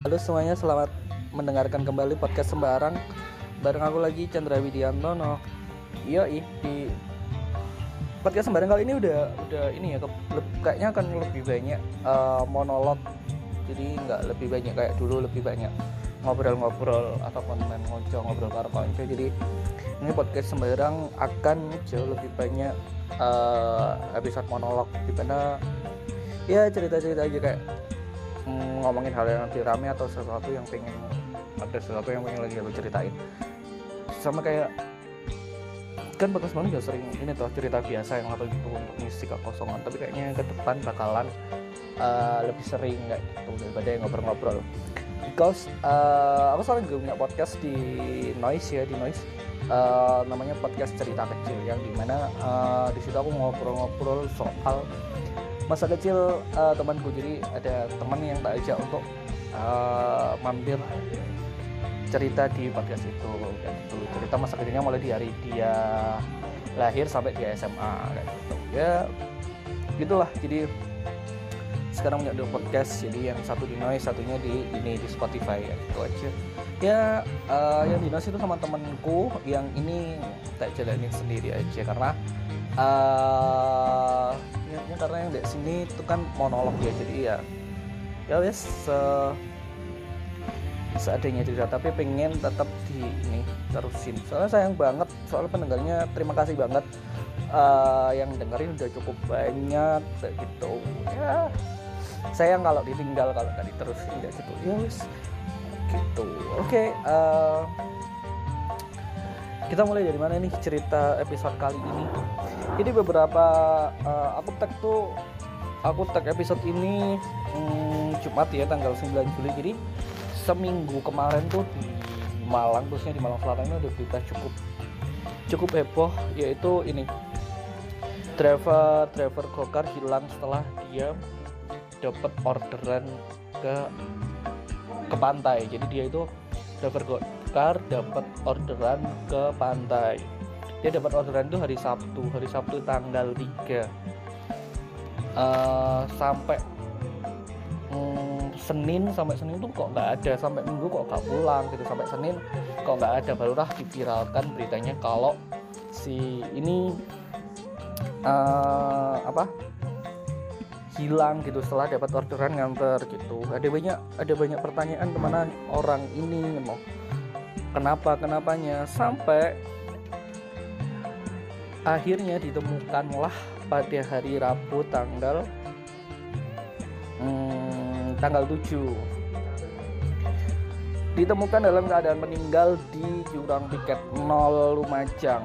Halo semuanya, selamat mendengarkan kembali podcast Sembarang. Bareng aku lagi Chandra Widiantono Yoi, di podcast Sembarang kali ini udah udah ini ya Kayaknya akan lebih banyak uh, monolog. Jadi nggak lebih banyak kayak dulu, lebih banyak ngobrol-ngobrol Ataupun main ngocok, ngobrol karo konco. Jadi ini podcast Sembarang akan jauh lebih banyak uh, episode monolog. Di mana ya cerita-cerita aja kayak ngomongin hal yang nanti rame atau sesuatu yang pengen ada sesuatu yang pengen lagi aku ceritain. Sama kayak kan bekas banget juga sering ini tuh cerita biasa yang atau gitu untuk misi kekosongan tapi kayaknya ke depan bakalan uh, lebih sering kayak gitu daripada yang ngobrol-ngobrol. Because uh, aku sering juga punya podcast di noise ya di noise. Uh, namanya podcast cerita kecil yang di mana uh, di situ aku ngobrol-ngobrol soal masa kecil uh, temanku. Jadi ada teman yang tak ajak untuk uh, mampir cerita di podcast itu kayak gitu. Cerita masa kecilnya mulai di hari dia lahir sampai dia SMA kayak gitu. Ya gitulah. Jadi sekarang punya dua podcast jadi yang satu di noise satunya di ini di Spotify ya gitu aja. Ya uh, yang di noise itu sama temanku yang ini tak jalanin sendiri aja karena uh, ya, karena yang di sini itu kan monolog ya jadi ya ya wes se seadanya cerita tapi pengen tetap di ini terusin. Soalnya sayang banget soalnya pendengarnya terima kasih banget. Uh, yang dengerin udah cukup banyak gitu. Ya sayang kalau ditinggal kalau tadi terus tidak gitu. Ya wes gitu. Oke okay, uh, eh, kita mulai dari mana nih cerita episode kali ini? Jadi beberapa uh, aku tag tuh aku tag episode ini hmm, Jumat ya tanggal 9 Juli. Jadi seminggu kemarin tuh di Malang khususnya di Malang Selatan ini ada berita cukup cukup heboh yaitu ini. Driver driver gokar hilang setelah dia dapat orderan ke ke pantai. Jadi dia itu driver gokar dapat orderan ke pantai. Dia dapat orderan itu hari Sabtu hari Sabtu tanggal 3 uh, eh, sampai um, Senin sampai Senin tuh kok nggak ada sampai Minggu kok nggak pulang gitu. Sampai Senin kok nggak ada barulah diviralkan beritanya kalau si ini uh, apa hilang gitu setelah dapat orderan nganter gitu. Ada banyak ada banyak pertanyaan ke mana orang ini mau kenapa kenapanya sampai akhirnya ditemukanlah pada hari Rabu tanggal hmm, tanggal 7 ditemukan dalam keadaan meninggal di jurang piket 0 Lumajang.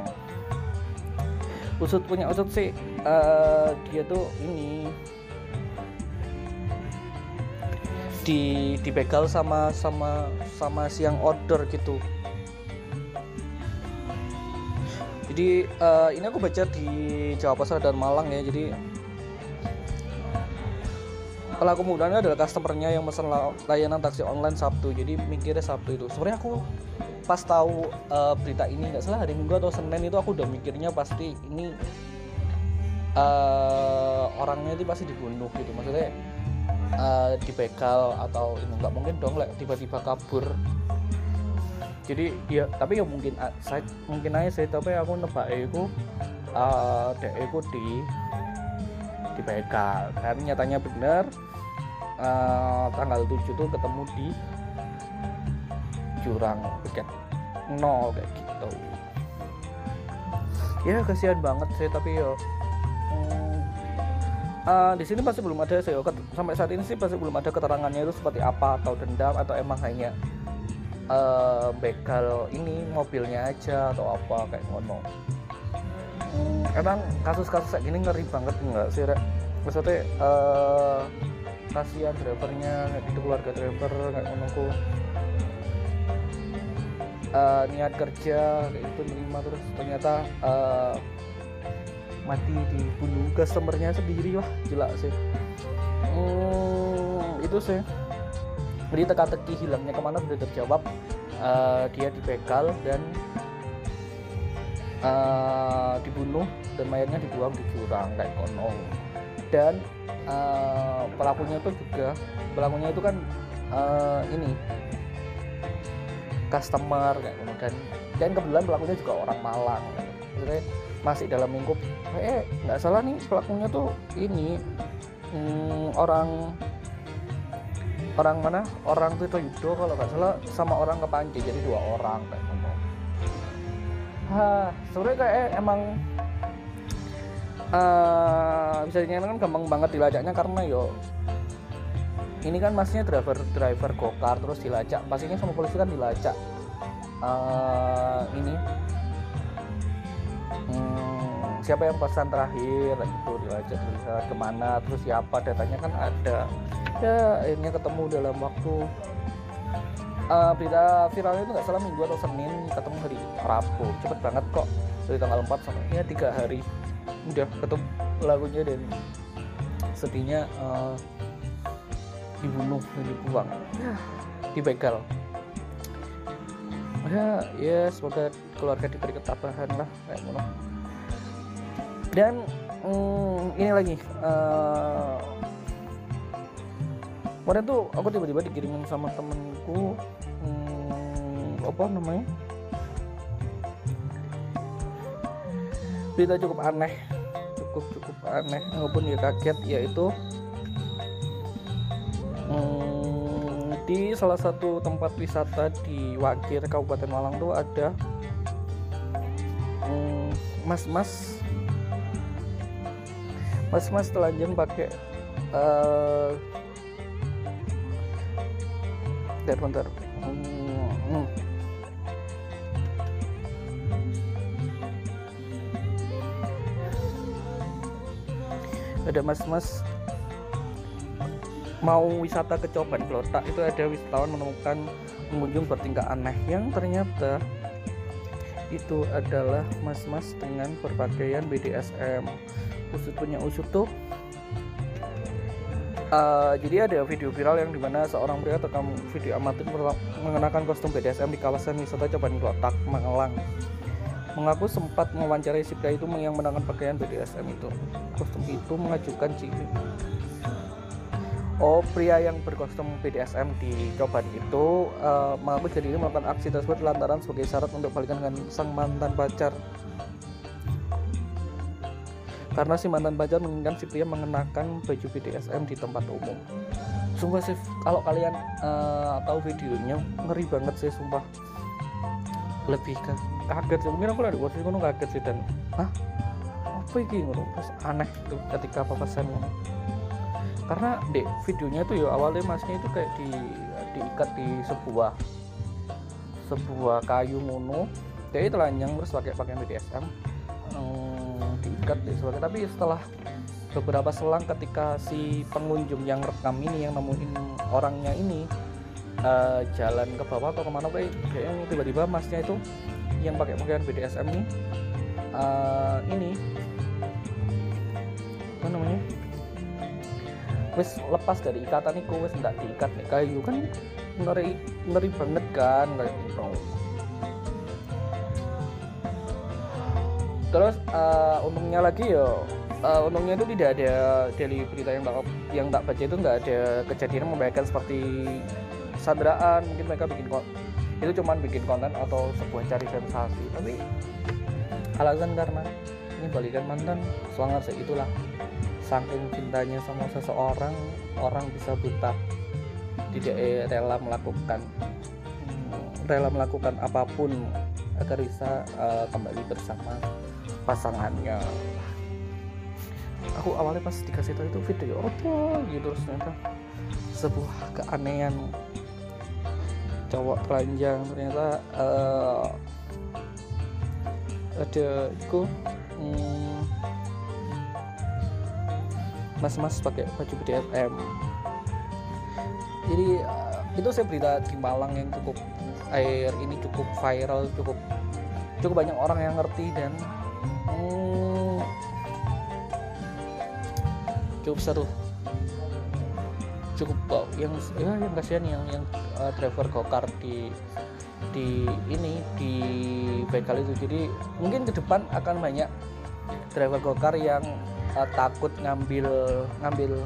Usut punya usut sih uh, dia tuh ini di dibegal sama sama sama siang order gitu jadi uh, ini aku baca di Jawa Pasar dan Malang ya. Jadi pelaku mudanya adalah customernya yang pesan layanan taksi online Sabtu. Jadi mikirnya Sabtu itu. Sebenarnya aku pas tahu uh, berita ini nggak salah hari Minggu atau Senin itu aku udah mikirnya pasti ini uh, orangnya itu pasti dibunuh gitu. Maksudnya uh, dibekal atau ini. Nggak mungkin dong like, tiba-tiba kabur jadi ya tapi ya mungkin ah, saya mungkin aja saya tapi aku nebak itu uh, dek itu di di begal kan nyatanya benar uh, tanggal 7 tuh ketemu di jurang piket nol kayak gitu. Ya kasihan banget sih tapi ya uh, di sini pasti belum ada sih sampai saat ini sih pasti belum ada keterangannya itu seperti apa atau dendam atau emang hanya uh, begal ini mobilnya aja atau apa kayak ngono. Emang kasus-kasus kayak gini ngeri banget nggak sih Rek? maksudnya uh, kasihan drivernya itu keluarga driver kayak ngono ku. Uh, niat kerja kayak itu menerima terus. Ternyata uh, mati dibunuh customernya sendiri wah gila sih. Hmm, itu sih jadi teka-teki hilangnya ke mana sudah terjawab. Uh, dia dibekal dan uh, dibunuh dan mayatnya dibuang di jurang kayak kono. Dan uh, pelakunya itu juga pelakunya itu kan uh, ini customer kayak gitu dan dan kebetulan pelakunya juga orang Malang. Maksudnya masih dalam lingkup eh nggak salah nih pelakunya tuh ini hmm, orang orang mana? Orang itu Yudo kalau nggak salah sama orang kepanci jadi dua orang kayak gitu. Hah, sebenarnya kayak emang uh, bisa dinyatakan gampang banget dilacaknya karena yo ini kan masnya driver driver gokar terus dilacak. Pastinya sama polisi kan dilacak. Uh, ini siapa yang pesan terakhir? Itu dilacak tulisan ke mana? Terus siapa? Datanya kan ada. Ya akhirnya ketemu dalam waktu uh, berita viralnya itu nggak salah minggu atau senin ketemu hari rabu. Cepet banget kok dari tanggal 4 sampai ya tiga hari. Udah ketemu lagunya dan sedihnya uh, dibunuh dan dibuang ya dibegal. Ya ya semoga keluarga diberi ketabahan lah kayak gitu dan mm, ini lagi uh, tuh aku tiba-tiba dikirimin sama temenku hmm, apa namanya? Berita cukup aneh cukup cukup aneh walaupun dia kaget yaitu hmm, di salah satu tempat wisata di Wakir Kabupaten Malang tuh ada hmm, mas-mas mas-mas telanjang pakai uh, bentar bentar hmm, hmm. ada mas-mas mau wisata ke Coban Kelotak itu ada wisatawan menemukan pengunjung bertingkah aneh yang ternyata itu adalah mas-mas dengan berpakaian BDSM usut punya usut tuh Uh, jadi ada video viral yang di mana seorang pria terekam video amatir mengenakan kostum BDSM di kawasan wisata Coban Klotak, Magelang. Mengaku sempat mewawancarai si pria itu yang mengenakan pakaian BDSM itu. Kostum itu mengajukan ciri. Oh, pria yang berkostum BDSM di Coban itu uh, mengaku jadi ini melakukan aksi tersebut lantaran sebagai syarat untuk balikan dengan sang mantan pacar karena si mantan pacar menginginkan si pria mengenakan baju BDSM di tempat umum. Sumpah sih kalau kalian uh, tahu videonya ngeri banget sih sumpah. Lebih ke kaget sih mungkin aku lagi waktu itu kaget sih dan ah apa ini ngono? Terus aneh itu ketika papasan ngono. Karena di videonya tuh ya awalnya masnya itu kayak di diikat di sebuah sebuah kayu ngono. Jadi telanjang terus pakai pakaian BDSM hmm, diikat deh sebagai tapi setelah beberapa selang ketika si pengunjung yang rekam ini yang nemuin orangnya ini uh, jalan ke bawah atau ke mana kayak kayaknya tiba-tiba masnya itu yang pakai pakaian BDSM ini uh, ini apa namanya wes lepas dari ikatan itu wes tidak diikat nih kayu kan ngeri ngeri banget kan kayak gitu terus uh, untungnya lagi ya uh, untungnya itu tidak ada dari berita yang tak yang tak baca itu nggak ada kejadian membayangkan seperti sandraan mungkin mereka bikin kok itu cuma bikin konten atau sebuah cari sensasi. Tapi alasan karena ini balikan mantan swanger itulah. Saking cintanya sama seseorang orang bisa buta. Tidak rela melakukan rela melakukan apa pun agar bisa uh, kembali bersama pasangannya. Aku awalnya pas dikasih tahu itu video apa gitu terus ternyata sebuah keanehan cowok telanjang. Ternyata uh, ada itu hmm, mas-mas pakai baju BDSM jadi uh, itu saya berita di Malang yang cukup air ini cukup viral cukup cukup banyak orang yang ngerti dan hmm, cukup seru. Cukup oh, yang ya yang kasihan yang yang uh, driver gokar di di ini di begal itu. Jadi mungkin ke depan akan banyak driver gokar yang uh, takut ngambil ngambil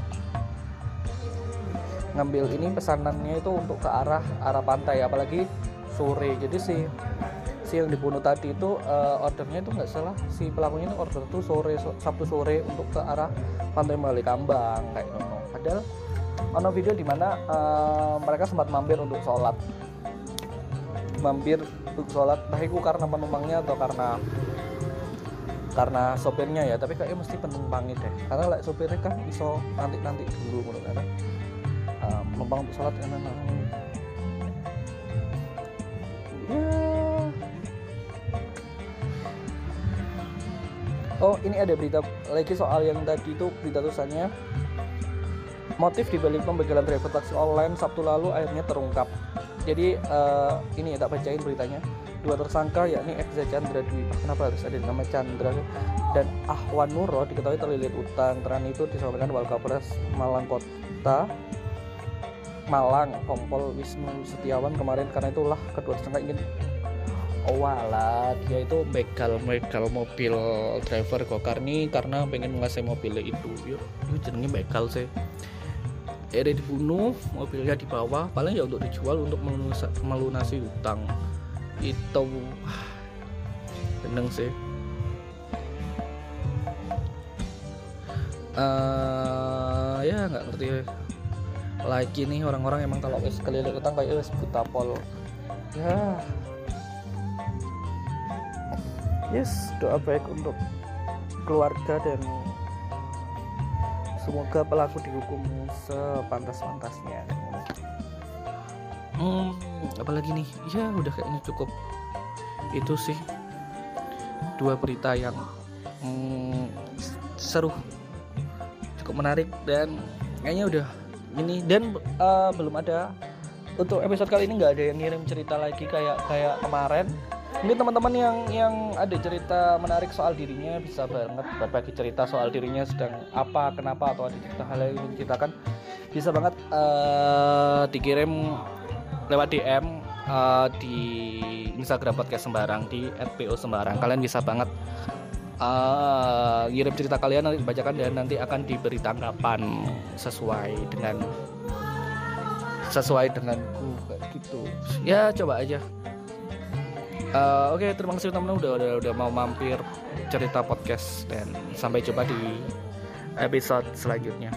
ngambil ini pesanannya itu untuk ke arah arah pantai apalagi sore. Jadi si si yang dibunuh tadi itu uh, ordernya itu nggak salah. Si pelakunya itu order tuh sore sabtu sore untuk ke arah pantai Kambang kayak gitu. Padahal ono video di mana uh, mereka sempat mampir untuk sholat. Mampir untuk sholat entah itu karena penumpangnya atau karena karena sopirnya ya. Tapi kayaknya mesti penumpangnya deh. Karena like, sopirnya kan iso nanti nanti dulu menurut karena uh, penumpang untuk sholat kan oh ini ada berita lagi soal yang tadi itu berita tulisannya. Motif dibalik pembegalan driver taksi online Sabtu lalu akhirnya terungkap. Jadi uh, ini ya tak bacain beritanya. Dua tersangka yakni Ekza Chandra Dwi. Kenapa harus ada nama Chandra? Dan Ahwan Nuro diketahui terlilit utang. Teran itu disampaikan Kapolres Malang Kota Malang Kompol Wisnu Setiawan kemarin. Karena itulah kedua tersangka ingin oh wala dia itu begal begal mobil driver gokar nih karena pengen menguasai mobilnya itu. Yuk itu jenenge begal sih. Ere dibunuh mobilnya dibawa paling ya untuk dijual untuk melunasi, melunasi utang itu beneng sih. Uh, ya nggak ngerti. Lagi nih orang-orang emang kalau wis keliling utang kayak wis buta pol. Ya yes doa baik untuk keluarga dan semoga pelaku dihukum sepantas-pantasnya. Hmm apalagi nih? Ya udah kayaknya cukup itu sih. Dua berita yang hmm, seru cukup menarik dan kayaknya udah ini. Dan uh, belum ada untuk episode kali ini nggak ada yang ngirim cerita lagi kayak kayak kemarin ini teman-teman yang yang ada cerita menarik soal dirinya bisa banget berbagi cerita soal dirinya sedang apa kenapa atau ada cerita hal yang ingin diceritakan bisa banget uh, dikirim lewat DM uh, eh, di Instagram podcast sembarang di @po sembarang. Kalian bisa banget uh, ngirim cerita kalian nanti dibacakan dan nanti akan diberi tanggapan sesuai dengan sesuai denganku kayak gitu. Ya coba aja uh, oke okay, terima kasih teman-teman udah, udah udah mau mampir cerita podcast dan sampai jumpa di episode selanjutnya